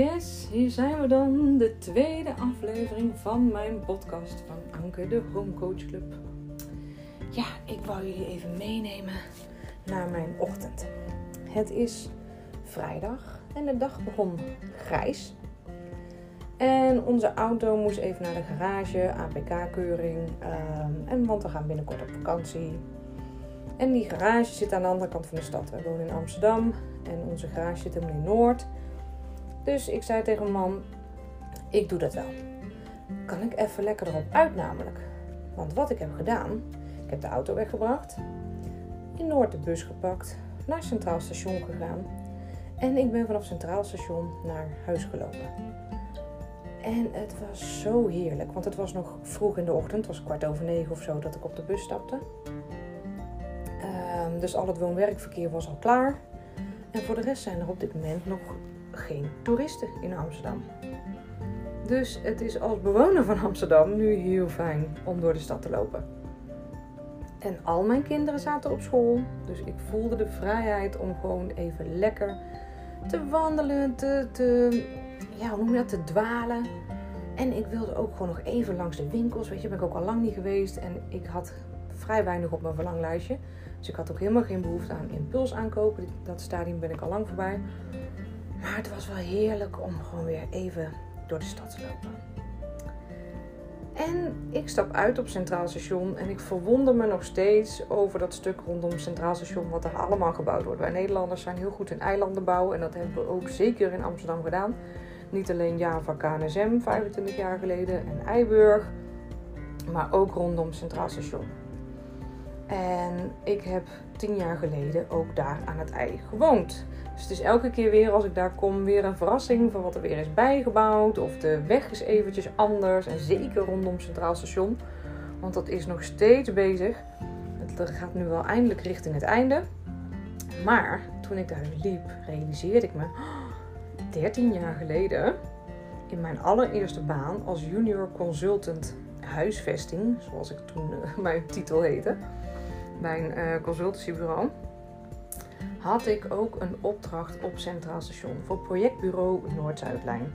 Yes, hier zijn we dan. De tweede aflevering van mijn podcast van Anke, de Home Coach Club. Ja, ik wou jullie even meenemen naar mijn ochtend. Het is vrijdag en de dag begon grijs. En onze auto moest even naar de garage, APK-keuring. Um, en want we gaan binnenkort op vakantie. En die garage zit aan de andere kant van de stad. We wonen in Amsterdam en onze garage zit helemaal in Noord. Dus ik zei tegen mijn man, ik doe dat wel. Kan ik even lekker erop uit namelijk. Want wat ik heb gedaan, ik heb de auto weggebracht, in Noord de bus gepakt, naar Centraal Station gegaan. En ik ben vanaf Centraal Station naar huis gelopen. En het was zo heerlijk, want het was nog vroeg in de ochtend, het was kwart over negen of zo dat ik op de bus stapte. Um, dus al het woon-werkverkeer was al klaar. En voor de rest zijn er op dit moment nog geen toeristen in Amsterdam. Dus het is als bewoner van Amsterdam nu heel fijn om door de stad te lopen. En al mijn kinderen zaten op school, dus ik voelde de vrijheid om gewoon even lekker te wandelen, te, ja, hoe noem je dat, te dwalen. En ik wilde ook gewoon nog even langs de winkels, weet je, ben ik ook al lang niet geweest. En ik had vrij weinig op mijn verlanglijstje. Dus ik had ook helemaal geen behoefte aan impuls aankopen. Dat stadium ben ik al lang voorbij. Maar het was wel heerlijk om gewoon weer even door de stad te lopen. En ik stap uit op Centraal Station en ik verwonder me nog steeds over dat stuk rondom Centraal Station, wat er allemaal gebouwd wordt. Wij Nederlanders zijn heel goed in eilanden bouwen en dat hebben we ook zeker in Amsterdam gedaan. Niet alleen Java KNSM 25 jaar geleden en Eiburg, maar ook rondom Centraal Station. En ik heb tien jaar geleden ook daar aan het ei gewoond. Dus het is elke keer weer als ik daar kom weer een verrassing van wat er weer is bijgebouwd. Of de weg is eventjes anders. En zeker rondom Centraal Station. Want dat is nog steeds bezig. Het gaat nu wel eindelijk richting het einde. Maar toen ik daar liep, realiseerde ik me... 13 jaar geleden, in mijn allereerste baan als junior consultant huisvesting, zoals ik toen uh, mijn titel heette, bij een uh, consultancybureau, had ik ook een opdracht op Centraal Station voor projectbureau Noord-Zuidlijn.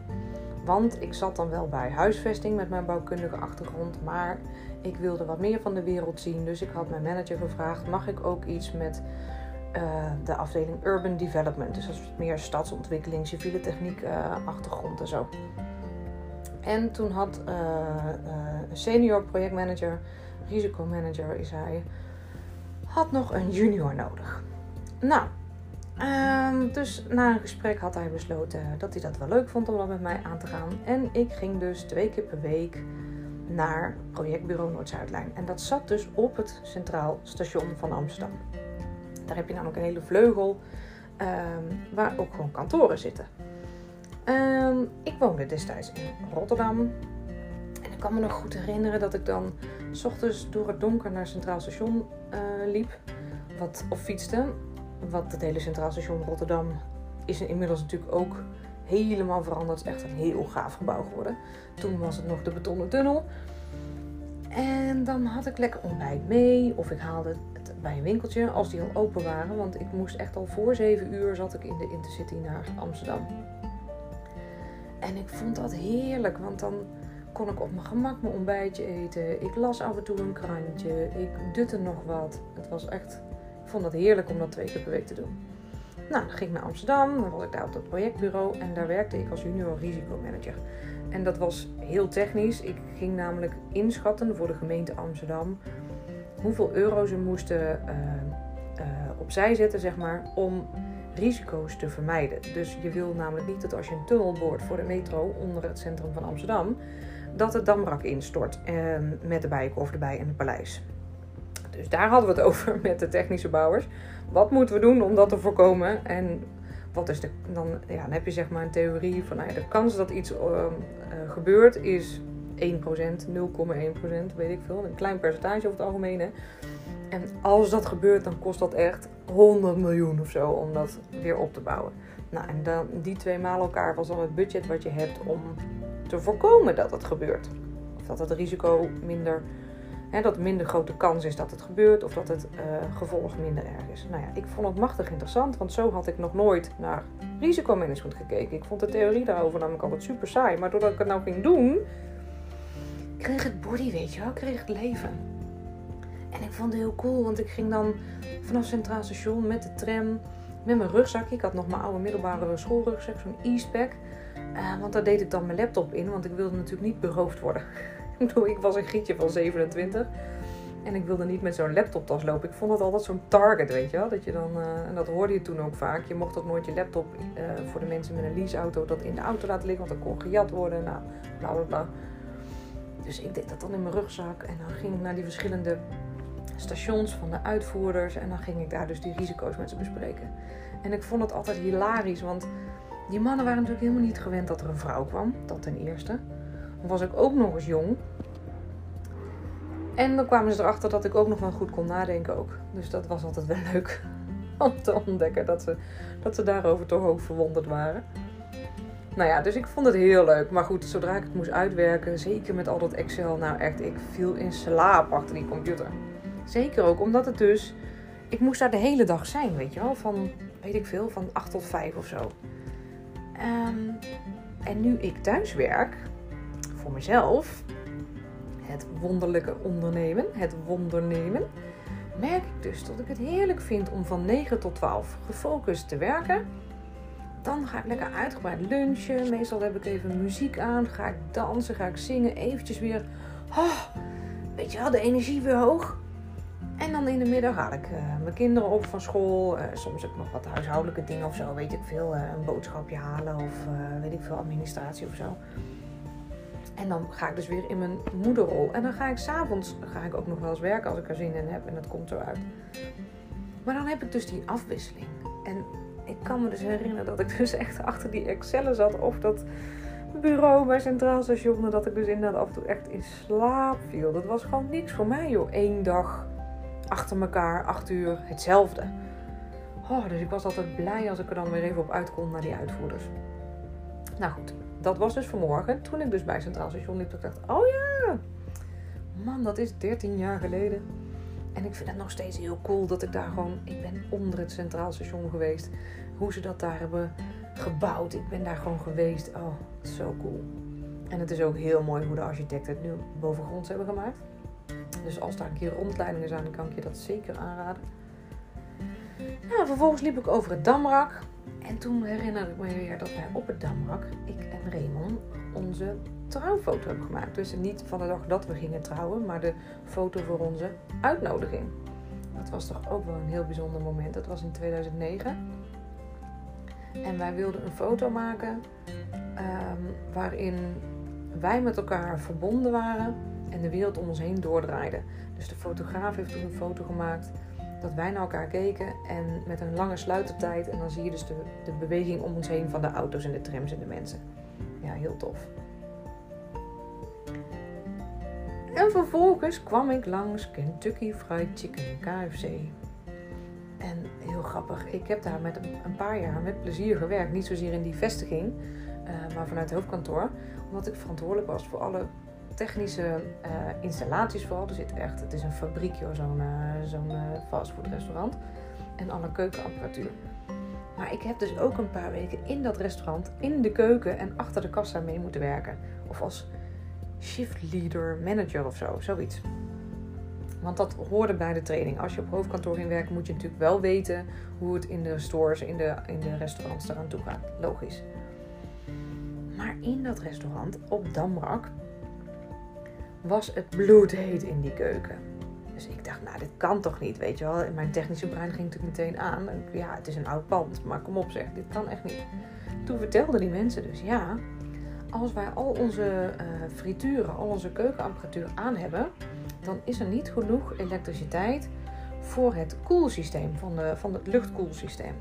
Want ik zat dan wel bij huisvesting met mijn bouwkundige achtergrond, maar ik wilde wat meer van de wereld zien. Dus ik had mijn manager gevraagd: mag ik ook iets met uh, de afdeling Urban Development? Dus dat is meer stadsontwikkeling, civiele techniek, uh, achtergrond en zo. En toen had een senior projectmanager, risicomanager is hij, had nog een junior nodig. Nou, um, dus na een gesprek had hij besloten dat hij dat wel leuk vond om dat met mij aan te gaan. En ik ging dus twee keer per week naar projectbureau Noord-Zuidlijn. En dat zat dus op het Centraal Station van Amsterdam. Daar heb je namelijk een hele vleugel um, waar ook gewoon kantoren zitten. Um, ik woonde destijds in Rotterdam. Kan me nog goed herinneren dat ik dan s ochtends door het donker naar Centraal Station uh, liep. Wat, of fietste. Want het hele Centraal Station Rotterdam is inmiddels natuurlijk ook helemaal veranderd. Het is echt een heel gaaf gebouw geworden. Toen was het nog de betonnen tunnel. En dan had ik lekker ontbijt mee. Of ik haalde het bij een winkeltje als die al open waren. Want ik moest echt al voor 7 uur zat ik in de Intercity naar Amsterdam. En ik vond dat heerlijk. Want dan kon ik op mijn gemak mijn ontbijtje eten. Ik las af en toe een krantje. Ik dutte nog wat. Het was echt ik vond het heerlijk om dat twee keer per week te doen. Nou, dan ging ik naar Amsterdam, dan was ik daar op dat projectbureau en daar werkte ik als junior risicomanager. En dat was heel technisch. Ik ging namelijk inschatten voor de gemeente Amsterdam hoeveel euro ze moesten uh, uh, opzij zetten, zeg maar, om risico's te vermijden. Dus je wil namelijk niet dat als je een tunnel boort voor de metro onder het centrum van Amsterdam, dat het Damrak instort uh, met de Bijenkorf erbij en het paleis. Dus daar hadden we het over met de technische bouwers. Wat moeten we doen om dat te voorkomen? En wat is de, dan, ja, dan heb je zeg maar een theorie van nou de kans dat iets uh, uh, gebeurt is 1%, 0,1%, weet ik veel. Een klein percentage over het algemeen. En als dat gebeurt, dan kost dat echt 100 miljoen of zo om dat weer op te bouwen. Nou, en dan, die twee maal elkaar was dan het budget wat je hebt om voorkomen dat het gebeurt. Of dat het risico minder Hè, dat minder grote kans is dat het gebeurt of dat het uh, gevolg minder erg is. Nou ja, ik vond het machtig interessant, want zo had ik nog nooit naar risicomanagement gekeken. Ik vond de theorie daarover namelijk altijd super saai. Maar doordat ik het nou ging doen, kreeg het body, weet je wel, kreeg het leven. En ik vond het heel cool, want ik ging dan vanaf Centraal Station met de tram, met mijn rugzak. Ik had nog mijn oude middelbare schoolrugzak, zo'n e-spec. Uh, want daar deed ik dan mijn laptop in, want ik wilde natuurlijk niet beroofd worden. ik was een gietje van 27. En ik wilde niet met zo'n laptoptas lopen. Ik vond dat altijd zo'n target, weet je wel. Dat je dan, uh, en dat hoorde je toen ook vaak. Je mocht ook nooit je laptop uh, voor de mensen met een leaseauto dat in de auto laten liggen. Want dan kon gejat worden. Nou, bla bla bla. Dus ik deed dat dan in mijn rugzak. En dan ging ik naar die verschillende stations van de uitvoerders. En dan ging ik daar dus die risico's met ze bespreken. En ik vond het altijd hilarisch. Want die mannen waren natuurlijk helemaal niet gewend dat er een vrouw kwam. Dat ten eerste. Dan was ik ook nog eens jong. En dan kwamen ze erachter dat ik ook nog wel goed kon nadenken ook. Dus dat was altijd wel leuk om te ontdekken dat ze, dat ze daarover toch ook verwonderd waren. Nou ja, dus ik vond het heel leuk. Maar goed, zodra ik het moest uitwerken, zeker met al dat Excel, nou echt, ik viel in slaap achter die computer. Zeker ook omdat het dus, ik moest daar de hele dag zijn, weet je wel. Van, weet ik veel, van 8 tot 5 of zo. Um, en nu ik thuis werk, voor mezelf, het wonderlijke ondernemen, het wondernemen, merk ik dus dat ik het heerlijk vind om van 9 tot 12 gefocust te werken. Dan ga ik lekker uitgebreid lunchen. Meestal heb ik even muziek aan. Ga ik dansen, ga ik zingen. Eventjes weer, oh, weet je wel, de energie weer hoog. En dan in de middag haal ik uh, mijn kinderen op van school. Uh, soms ik nog wat huishoudelijke dingen of zo, weet ik veel. Uh, een boodschapje halen of weet ik veel, administratie of zo. En dan ga ik dus weer in mijn moederrol. En dan ga ik s'avonds ga ik ook nog wel eens werken als ik er zin in heb. En dat komt zo uit. Maar dan heb ik dus die afwisseling. En ik kan me dus herinneren dat ik dus echt achter die Excel zat. Of dat bureau bij Centraal Station. Dat ik dus inderdaad af en toe echt in slaap viel. Dat was gewoon niks voor mij joh. Eén dag achter elkaar, acht uur, hetzelfde. Oh, dus ik was altijd blij als ik er dan weer even op uit kon naar die uitvoerders. Nou goed, dat was dus vanmorgen. Toen ik dus bij Centraal Station liep, ik dacht, oh ja, man, dat is 13 jaar geleden. En ik vind het nog steeds heel cool dat ik daar gewoon, ik ben onder het Centraal Station geweest. Hoe ze dat daar hebben gebouwd. Ik ben daar gewoon geweest. Oh, zo cool. En het is ook heel mooi hoe de architecten het nu bovengronds hebben gemaakt. Dus als daar een keer rondleidingen zijn, kan ik je dat zeker aanraden. Nou, vervolgens liep ik over het Damrak. En toen herinnerde ik me weer dat wij op het Damrak, ik en Raymond, onze trouwfoto hebben gemaakt. Dus niet van de dag dat we gingen trouwen, maar de foto voor onze uitnodiging. Dat was toch ook wel een heel bijzonder moment. Dat was in 2009. En wij wilden een foto maken um, waarin wij met elkaar verbonden waren en de wereld om ons heen doordraaide. Dus de fotograaf heeft toen een foto gemaakt dat wij naar elkaar keken en met een lange sluitertijd. En dan zie je dus de, de beweging om ons heen van de auto's en de trams en de mensen. Ja, heel tof. En vervolgens kwam ik langs Kentucky Fried Chicken, KFC. En heel grappig, ik heb daar met een paar jaar met plezier gewerkt. Niet zozeer in die vestiging, uh, maar vanuit het hoofdkantoor. Omdat ik verantwoordelijk was voor alle technische uh, installaties vooral. Er zit echt, het is een fabriek zo'n uh, zo'n uh, fastfoodrestaurant. En alle keukenapparatuur. Maar ik heb dus ook een paar weken in dat restaurant, in de keuken en achter de kassa mee moeten werken. Of als shift leader, manager of zo, zoiets. Want dat hoorde bij de training. Als je op hoofdkantoor ging werken, moet je natuurlijk wel weten hoe het in de stores, in de, in de restaurants eraan toe gaat. Logisch. Maar in dat restaurant, op Damrak, was het bloedheet in die keuken. Dus ik dacht, nou, dit kan toch niet, weet je wel. Mijn technische brein ging natuurlijk meteen aan. Ja, het is een oud pand, maar kom op zeg, dit kan echt niet. Toen vertelden die mensen dus, ja, als wij al onze uh, frituren, al onze keukenapparatuur aan hebben, dan is er niet genoeg elektriciteit voor het koelsysteem, van, de, van het luchtkoelsysteem.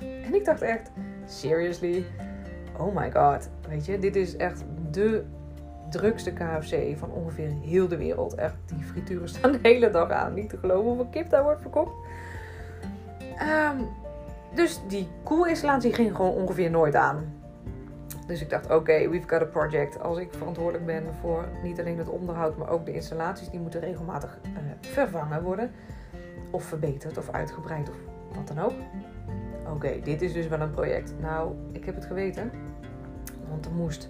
En ik dacht echt, seriously? Oh my god, weet je, dit is echt de drukste KFC van ongeveer heel de wereld. Echt, die frituren staan de hele dag aan. Niet te geloven hoeveel kip daar wordt verkocht. Um, dus die koelinstallatie ging gewoon ongeveer nooit aan. Dus ik dacht, oké, we've got a project. Als ik verantwoordelijk ben voor niet alleen het onderhoud, maar ook de installaties, die moeten regelmatig uh, vervangen worden. Of verbeterd of uitgebreid of wat dan ook. Oké, dit is dus wel een project. Nou, ik heb het geweten. Want er moest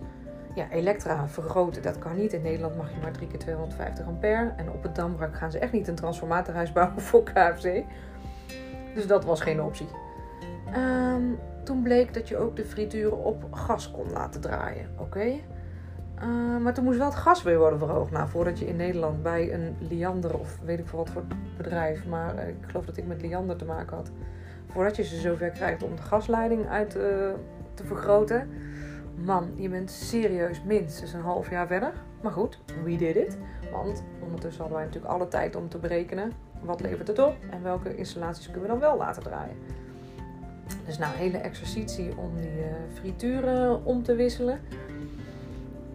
ja, elektra vergroten. Dat kan niet. In Nederland mag je maar 3 keer 250 ampère. En op het Dambrak gaan ze echt niet een transformatorhuis bouwen voor KFC. Dus dat was geen optie. Um, toen bleek dat je ook de frituren op gas kon laten draaien. Oké. Eh, maar toen moest wel het gas weer worden verhoogd. Nou, voordat je in Nederland bij een Liander of weet ik veel wat voor bedrijf, maar eh, ik geloof dat ik met Liander te maken had. Voordat je ze zover krijgt om de gasleiding uit uh, te vergroten. Man, je bent serieus minstens een half jaar verder. Maar goed, we did it. Want ondertussen hadden wij natuurlijk alle tijd om te berekenen wat levert het op en welke installaties kunnen we dan wel laten draaien. Dus nou, hele exercitie om die uh, frituren om te wisselen.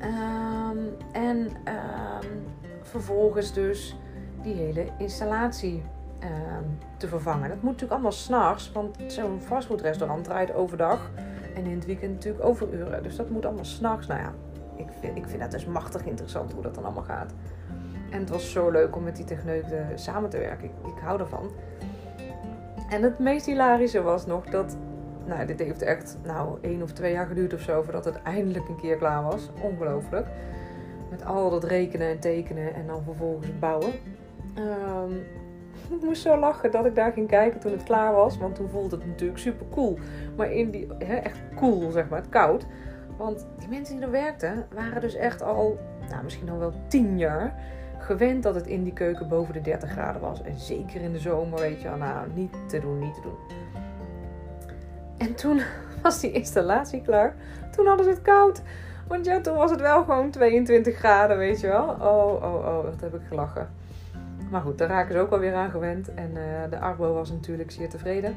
Um, en um, vervolgens dus die hele installatie um, te vervangen. Dat moet natuurlijk allemaal s'nachts, want zo'n fastfoodrestaurant draait overdag en in het weekend natuurlijk overuren. Dus dat moet allemaal s'nachts. Nou ja, ik vind, ik vind dat dus machtig interessant hoe dat dan allemaal gaat. En het was zo leuk om met die techneuten samen te werken. Ik, ik hou ervan. En het meest hilarische was nog dat. Nou, dit heeft echt nou, één of twee jaar geduurd of zo voordat het eindelijk een keer klaar was. Ongelooflijk. Met al dat rekenen en tekenen en dan vervolgens bouwen. Um, ik moest zo lachen dat ik daar ging kijken toen het klaar was. Want toen voelde het natuurlijk super cool. Maar in die, hè, echt cool zeg maar, koud. Want die mensen die er werkten waren dus echt al, nou misschien al wel tien jaar gewend dat het in die keuken boven de 30 graden was. En zeker in de zomer, weet je, nou, niet te doen, niet te doen. En toen was die installatie klaar. Toen hadden ze het koud. Want ja, toen was het wel gewoon 22 graden, weet je wel. Oh, oh, oh, wat heb ik gelachen. Maar goed, daar raken ze ook alweer aan gewend. En uh, de Arbo was natuurlijk zeer tevreden.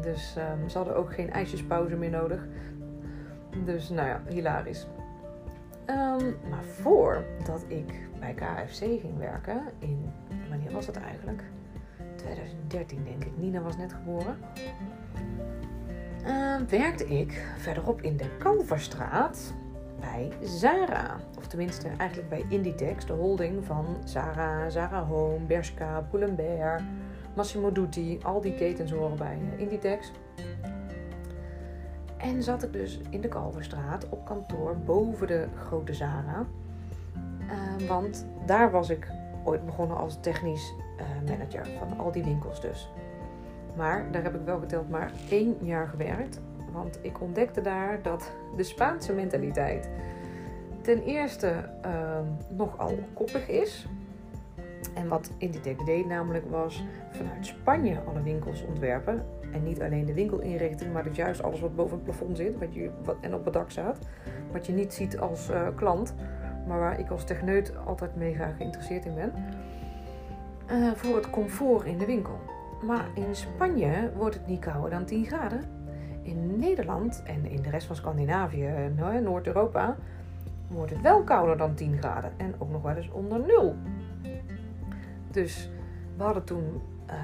Dus um, ze hadden ook geen ijsjespauze meer nodig. Dus nou ja, hilarisch. Um, maar voordat ik bij KFC ging werken, in, wanneer was dat eigenlijk? 2013 denk ik, Nina was net geboren. Uh, werkte ik verderop in de Kalverstraat bij Zara. Of tenminste eigenlijk bij Inditex, de holding van Zara, Zara Home, Bershka, Pull&Bear, Massimo Dutti. Al die ketens horen bij eh, Inditex. En zat ik dus in de Kalverstraat op kantoor boven de grote Zara. Uh, want daar was ik ooit begonnen als technisch uh, manager van al die winkels dus. Maar daar heb ik wel geteld maar één jaar gewerkt. Want ik ontdekte daar dat de Spaanse mentaliteit ten eerste uh, nogal koppig is. En wat Inditex deed namelijk was vanuit Spanje alle winkels ontwerpen. En niet alleen de winkelinrichting, maar dus juist alles wat boven het plafond zit wat je, wat, en op het dak staat. Wat je niet ziet als uh, klant, maar waar ik als techneut altijd mega geïnteresseerd in ben. Uh, voor het comfort in de winkel. Maar in Spanje wordt het niet kouder dan 10 graden. In Nederland en in de rest van Scandinavië Noord-Europa wordt het wel kouder dan 10 graden. En ook nog wel eens onder nul. Dus we hadden toen uh,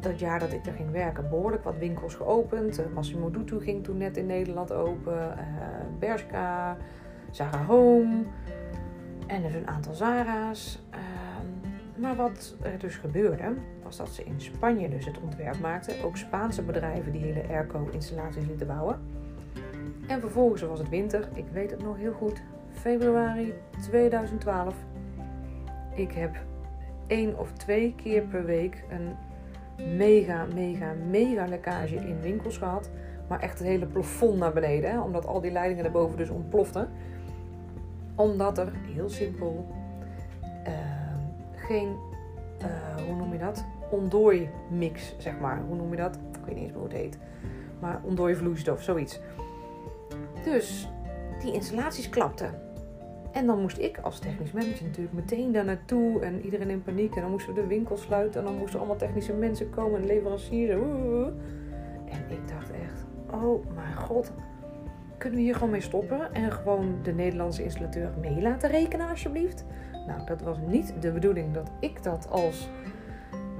dat jaar dat ik er ging werken behoorlijk wat winkels geopend. Uh, Massimo Dutti ging toen net in Nederland open. Uh, Bershka, Zara Home. En dus een aantal Zara's. Ehm, maar wat er dus gebeurde, was dat ze in Spanje dus het ontwerp maakten. Ook Spaanse bedrijven die hele airco-installaties lieten bouwen. En vervolgens was het winter. Ik weet het nog heel goed. Februari 2012. Ik heb één of twee keer per week een mega, mega, mega lekkage in winkels gehad. Maar echt het hele plafond naar beneden. Omdat al die leidingen daarboven dus ontploften. Omdat er, heel simpel, uh, geen, uh, hoe noem je dat? Ontdooi mix, zeg maar. Hoe noem je dat? Ik weet niet eens hoe het heet. Maar ontdooi vloeistof, zoiets. Dus die installaties klapten. En dan moest ik als technisch manager natuurlijk meteen daar naartoe en iedereen in paniek. En dan moesten we de winkel sluiten en dan moesten allemaal technische mensen komen en leveranciers. En ik dacht echt, oh mijn god, kunnen we hier gewoon mee stoppen en gewoon de Nederlandse installateur mee laten rekenen alsjeblieft? Nou, dat was niet de bedoeling dat ik dat als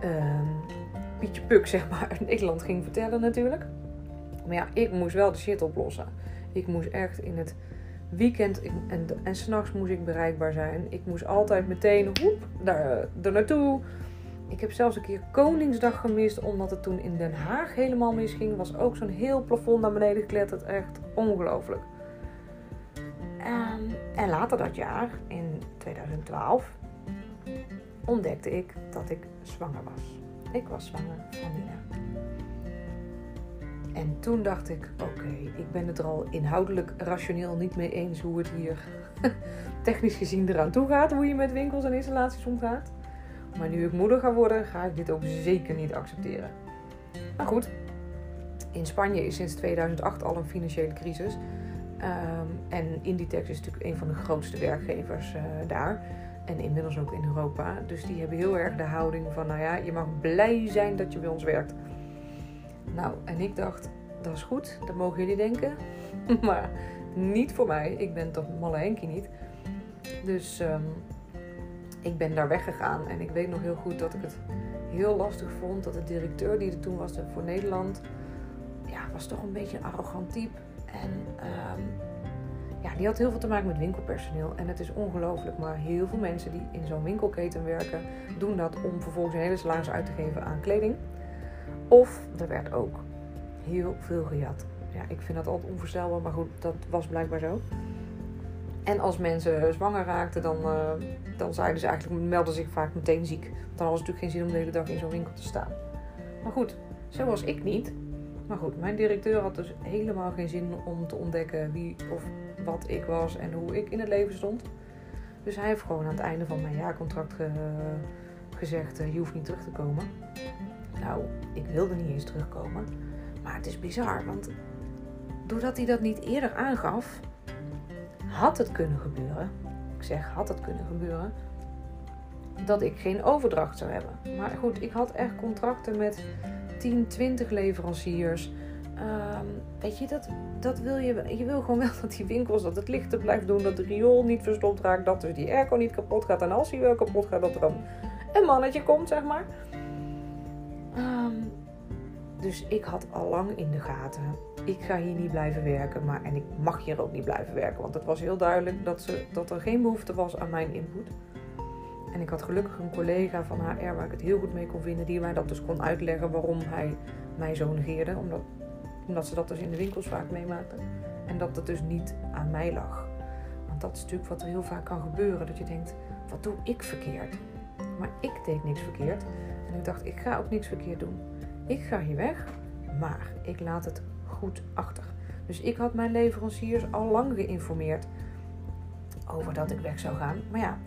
uh, Pietje Puk zeg maar in Nederland ging vertellen natuurlijk. Maar ja, ik moest wel de shit oplossen. Ik moest echt in het weekend en, en s'nachts moest ik bereikbaar zijn. Ik moest altijd meteen hoep, daar, er naartoe. Ik heb zelfs een keer Koningsdag gemist, omdat het toen in Den Haag helemaal misging. Was ook zo'n heel plafond naar beneden gekletterd. Echt ongelooflijk. Um, en later dat jaar, in 2012, ontdekte ik dat ik zwanger was. Ik was zwanger van Nina. En toen dacht ik, oké, ik ben het er al inhoudelijk rationeel niet mee eens hoe het hier technisch gezien eraan toe gaat. Hoe je met winkels en installaties omgaat. Maar nu ik moeder ga worden, ga ik dit ook zeker niet accepteren. Maar goed, in Spanje is sinds 2008 al een financiële crisis. Um, en Inditex is natuurlijk een van de grootste werkgevers uh, daar. En inmiddels ook in Europa. Dus die hebben heel erg de houding van, nou ja, je mag blij zijn dat je bij ons werkt. Nou, en ik dacht, dat is goed, dat mogen jullie denken. maar niet voor mij. Ik ben toch malle Henkie niet. Dus um, ik ben daar weggegaan. En ik weet nog heel goed dat ik het heel lastig vond. Dat de directeur die er toen was voor Nederland... Ja, was toch een beetje een arrogant type. En um, ja, die had heel veel te maken met winkelpersoneel. En het is ongelooflijk, maar heel veel mensen die in zo'n winkelketen werken... doen dat om vervolgens een hele salaris uit te geven aan kleding. Of er werd ook heel veel gejat. Ja, ik vind dat altijd onvoorstelbaar, maar goed, dat was blijkbaar zo. En als mensen zwanger raakten, dan, uh, dan zeiden ze eigenlijk, melden zich vaak meteen ziek. Dan was het natuurlijk geen zin om de hele dag in zo'n winkel te staan. Maar goed, zo was ik niet. Maar goed, mijn directeur had dus helemaal geen zin om te ontdekken wie of wat ik was en hoe ik in het leven stond. Dus hij heeft gewoon aan het einde van mijn jaarcontract gezegd: uh, je hoeft niet terug te komen. Nou, ik wilde niet eens terugkomen. Maar het is bizar, want doordat hij dat niet eerder aangaf, had het kunnen gebeuren. Ik zeg had het kunnen gebeuren. Dat ik geen overdracht zou hebben. Maar goed, ik had echt contracten met 10, 20 leveranciers. Um, weet je, dat, dat wil je. Je wil gewoon wel dat die winkels, dat het lichter blijft doen, dat de riool niet verstopt raakt, dat dus die airco niet kapot gaat. En als die wel kapot gaat, dat er dan een mannetje komt, zeg maar. Um, dus ik had al lang in de gaten. Ik ga hier niet blijven werken, maar en ik mag hier ook niet blijven werken. Want het was heel duidelijk dat, ze, dat er geen behoefte was aan mijn input. En ik had gelukkig een collega van HR waar ik het heel goed mee kon vinden, die mij dat dus kon uitleggen waarom hij mij zo negeerde. Omdat, omdat ze dat dus in de winkels vaak meemaakten. En dat het dus niet aan mij lag. Want dat is natuurlijk wat er heel vaak kan gebeuren. Dat je denkt, wat doe ik verkeerd? Maar ik deed niks verkeerd. En ik dacht, ik ga ook niks verkeerd doen. Ik ga hier weg, maar ik laat het goed achter. Dus ik had mijn leveranciers al lang geïnformeerd over dat ik weg zou gaan. Maar ja,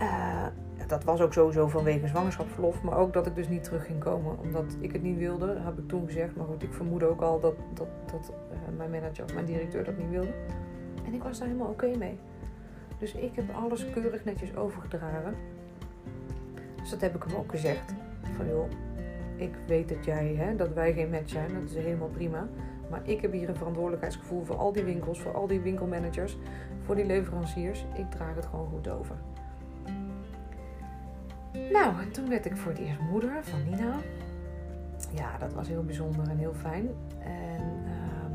uh, dat was ook sowieso vanwege zwangerschapsverlof. Maar ook dat ik dus niet terug ging komen omdat ik het niet wilde, heb ik toen gezegd. Maar goed, ik vermoedde ook al dat, dat, dat uh, mijn manager of mijn directeur dat niet wilde. En ik was daar helemaal oké mee. Dus ik heb alles keurig netjes overgedragen. Dus dat heb ik hem ook gezegd. Van joh, ik weet dat jij, hè, dat wij geen match zijn, dat is helemaal prima. Maar ik heb hier een verantwoordelijkheidsgevoel voor al die winkels, voor al die winkelmanagers, voor die leveranciers. Ik draag het gewoon goed over. Nou, en toen werd ik voor het eerst moeder van Nina. Ja, dat was heel bijzonder en heel fijn. En um,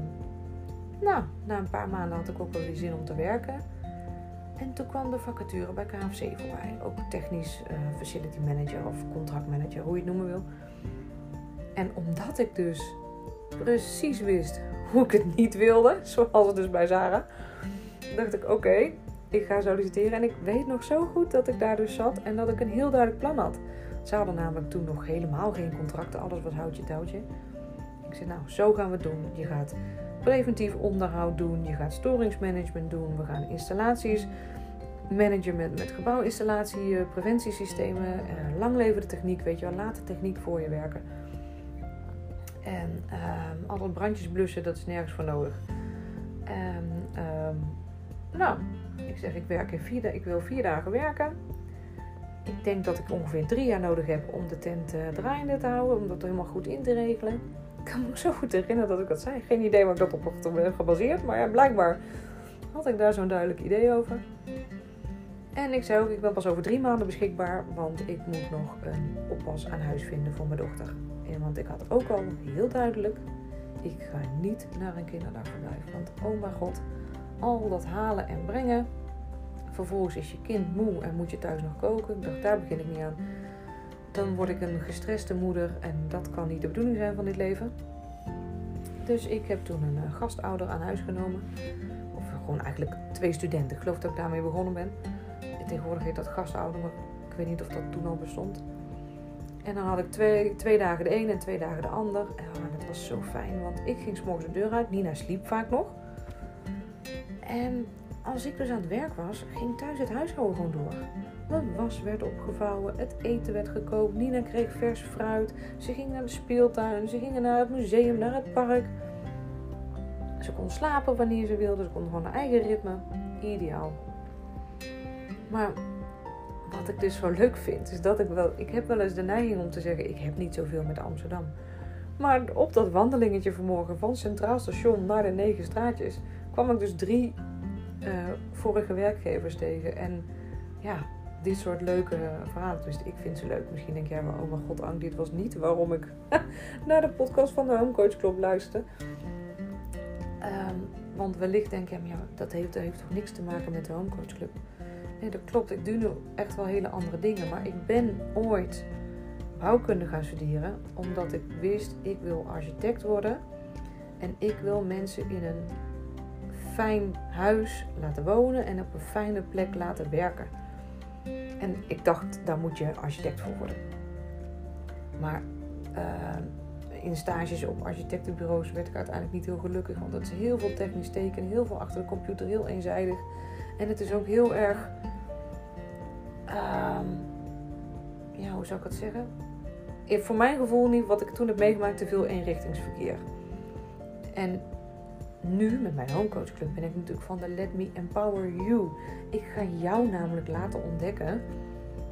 nou, na een paar maanden had ik ook wel weer zin om te werken. En toen kwam de vacature bij KFC voorbij. Ook technisch uh, facility manager of contractmanager, hoe je het noemen wil. En omdat ik dus precies wist hoe ik het niet wilde, zoals het dus bij Zara, dacht ik: oké, ik ga solliciteren. En ik weet nog zo goed dat ik daar dus zat en dat ik een heel duidelijk plan had. Ze hadden namelijk toen nog helemaal geen contracten, alles was houtje touwtje. Ik zei: nou, zo gaan we het doen. Je gaat preventief onderhoud doen, je gaat storingsmanagement doen, we gaan installaties managen met, gebouwinstallatie, preventiesystemen, eh, lang leven de techniek, weet je wel, laat de techniek voor je werken. En um, altijd brandjes blussen, dat is nergens voor nodig. En um, nou, ik zeg, ik, werk in vier, ik wil vier dagen werken. Ik denk dat ik ongeveer drie jaar nodig heb om de tent uh, draaiende te houden, om dat helemaal goed in te regelen. Ik kan me zo goed herinneren dat ik dat zei. Geen idee waar ik dat op heb gebaseerd, maar ja, blijkbaar had ik daar zo'n duidelijk idee over. En ik zei ook, ik ben pas over drie maanden beschikbaar, want ik moet nog een oppas aan huis vinden voor mijn dochter. En want ik had ook al heel duidelijk, ik ga niet naar een kinderdagverblijf. Want oh mijn god, al dat halen en brengen. Vervolgens is je kind moe en moet je thuis nog koken. Ik dacht, daar begin ik niet aan. Dan word ik een gestreste moeder en dat kan niet de bedoeling zijn van dit leven. Dus ik heb toen een eh, gastouder aan huis genomen. Of gewoon eigenlijk twee studenten. Ik geloof dat ik daarmee begonnen ben. Tegenwoordig heet dat gastouder, maar ik weet niet of dat toen al bestond. En dan had ik twee, twee dagen de een en twee dagen de ander. En dat was zo fijn, want ik ging s'morgens de deur uit. Nina sliep vaak nog. En als ik dus aan het werk was, ging thuis het huishouden gewoon door. De was werd opgevouwen, het eten werd gekookt, Nina kreeg vers fruit. Ze ging naar de speeltuin, ze gingen naar het museum, naar het park. Ze kon slapen wanneer ze wilde, ze kon gewoon haar eigen ritme. Ideaal. Maar wat ik dus zo leuk vind, is dat ik wel... Ik heb wel eens de neiging om te zeggen, ik heb niet zoveel met Amsterdam. Maar op dat wandelingetje vanmorgen van Centraal Station naar de negen straatjes... kwam ik dus drie uh, vorige werkgevers tegen. En ja, dit soort leuke verhalen. Dus ik vind ze leuk. Misschien denk jij wel, oh mijn god, Ang, dit was niet waarom ik naar de podcast van de Homecoach Club luisterde. Um, want wellicht denk je, ja, dat heeft, heeft toch niks te maken met de Homecoach Club. Nee, dat klopt. Ik doe nu echt wel hele andere dingen. Maar ik ben ooit bouwkunde gaan studeren. Omdat ik wist, ik wil architect worden. En ik wil mensen in een fijn huis laten wonen en op een fijne plek laten werken. En ik dacht, daar moet je architect voor worden. Maar uh, in stages op architectenbureaus werd ik uiteindelijk niet heel gelukkig. Want het is heel veel technisch tekenen, heel veel achter de computer, heel eenzijdig. En het is ook heel erg. Uh, ja, hoe zou ik het zeggen? Voor mijn gevoel niet, wat ik toen heb meegemaakt, te veel eenrichtingsverkeer. En nu met mijn Homecoach Club ben ik natuurlijk van de Let Me Empower You. Ik ga jou namelijk laten ontdekken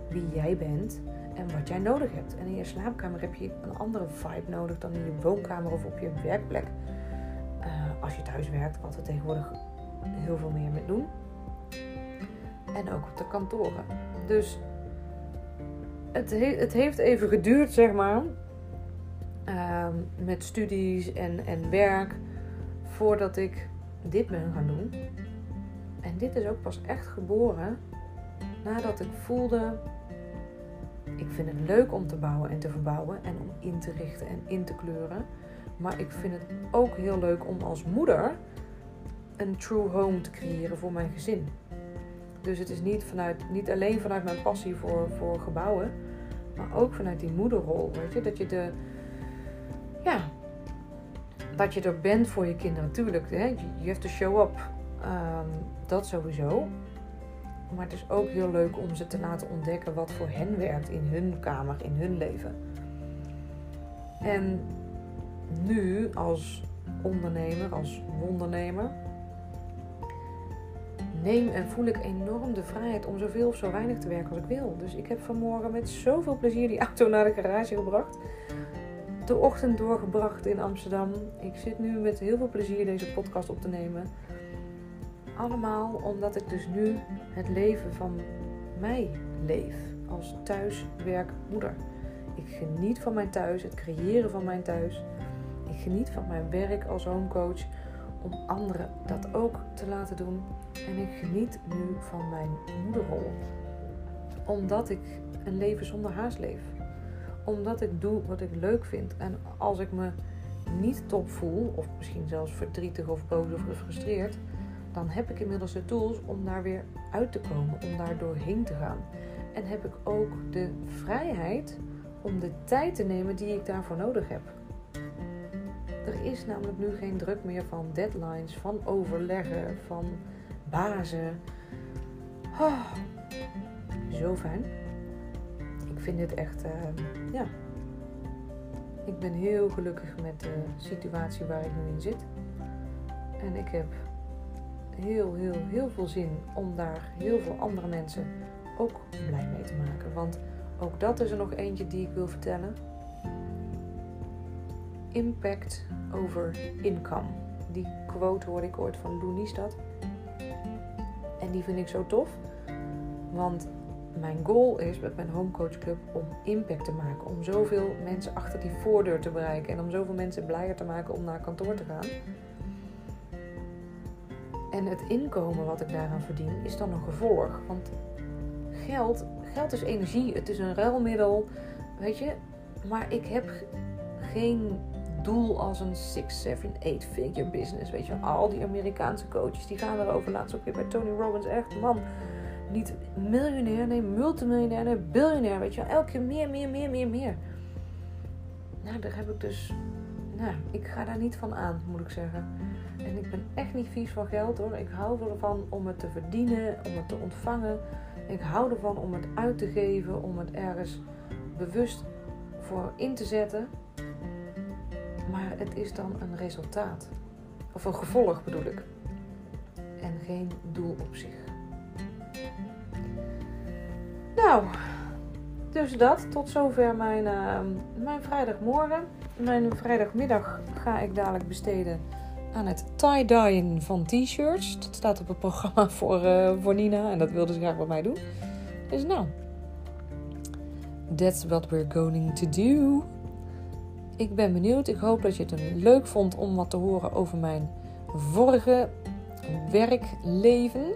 wie jij bent en wat jij nodig hebt. En in je slaapkamer heb je een andere vibe nodig dan in je woonkamer of op je werkplek. Uh, als je thuis werkt, wat we tegenwoordig heel veel meer mee doen. En ook op de kantoren. Dus het, he het heeft even geduurd, zeg maar. Uh, met studies en, en werk voordat ik dit ben gaan doen. En dit is ook pas echt geboren nadat ik voelde, ik vind het leuk om te bouwen en te verbouwen en om in te richten en in te kleuren. Maar ik vind het ook heel leuk om als moeder een true home te creëren voor mijn gezin. Dus het is niet, vanuit, niet alleen vanuit mijn passie voor, voor gebouwen, maar ook vanuit die moederrol. Weet je, dat je de, ja, dat je er bent voor je kinderen. Natuurlijk, you have to show up. Um, dat sowieso. Maar het is ook heel leuk om ze te laten ontdekken wat voor hen werkt in hun kamer, in hun leven. En nu als ondernemer, als wondernemer, neem en voel ik enorm de vrijheid om zoveel of zo weinig te werken als ik wil. Dus ik heb vanmorgen met zoveel plezier die auto naar de garage gebracht de ochtend doorgebracht in Amsterdam. Ik zit nu met heel veel plezier deze podcast op te nemen. Allemaal omdat ik dus nu het leven van mij leef als thuiswerkmoeder. Ik geniet van mijn thuis, het creëren van mijn thuis. Ik geniet van mijn werk als homecoach om anderen dat ook te laten doen. En ik geniet nu van mijn moederrol. Omdat ik een leven zonder haast leef omdat ik doe wat ik leuk vind. En als ik me niet top voel, of misschien zelfs verdrietig of boos of gefrustreerd, dan heb ik inmiddels de tools om daar weer uit te komen, om daar doorheen te gaan. En heb ik ook de vrijheid om de tijd te nemen die ik daarvoor nodig heb. Er is namelijk nu geen druk meer van deadlines, van overleggen, van bazen. Oh, zo fijn vind dit echt, uh, ja. Ik ben heel gelukkig met de situatie waar ik nu in zit. En ik heb heel, heel, heel veel zin om daar heel veel andere mensen ook blij mee te maken. Want ook dat is er nog eentje die ik wil vertellen. Impact over income. Die quote hoorde ik ooit van Lou Niestad. En die vind ik zo tof. Want mijn goal is met mijn Home Coach Club om impact te maken. Om zoveel mensen achter die voordeur te bereiken. En om zoveel mensen blijer te maken om naar kantoor te gaan. En het inkomen wat ik daaraan verdien is dan een gevolg. Want geld, geld is energie. Het is een ruilmiddel. Weet je. Maar ik heb geen doel als een 6, 7, 8 figure business. Weet je, al die Amerikaanse coaches die gaan erover. Laatst ook weer bij Tony Robbins. Echt, man niet miljonair, nee, multimiljonair, nee, biljonair. Weet je wel, elke keer meer, meer, meer, meer, meer. Nou, daar heb ik dus. Nou, ik ga daar niet van aan, moet ik zeggen. En ik ben echt niet vies van geld hoor. Ik hou ervan om het te verdienen, om het te ontvangen. Ik hou ervan om het uit te geven, om het ergens bewust voor in te zetten. Maar het is dan een resultaat. Of een gevolg bedoel ik. En geen doel op zich. Nou, dus dat. Tot zover mijn, uh, mijn vrijdagmorgen. Mijn vrijdagmiddag ga ik dadelijk besteden aan het tie-dyen van t-shirts. Dat staat op het programma voor, uh, voor Nina en dat wilde ze graag bij mij doen. Dus nou, that's what we're going to do. Ik ben benieuwd. Ik hoop dat je het leuk vond om wat te horen over mijn vorige werkleven.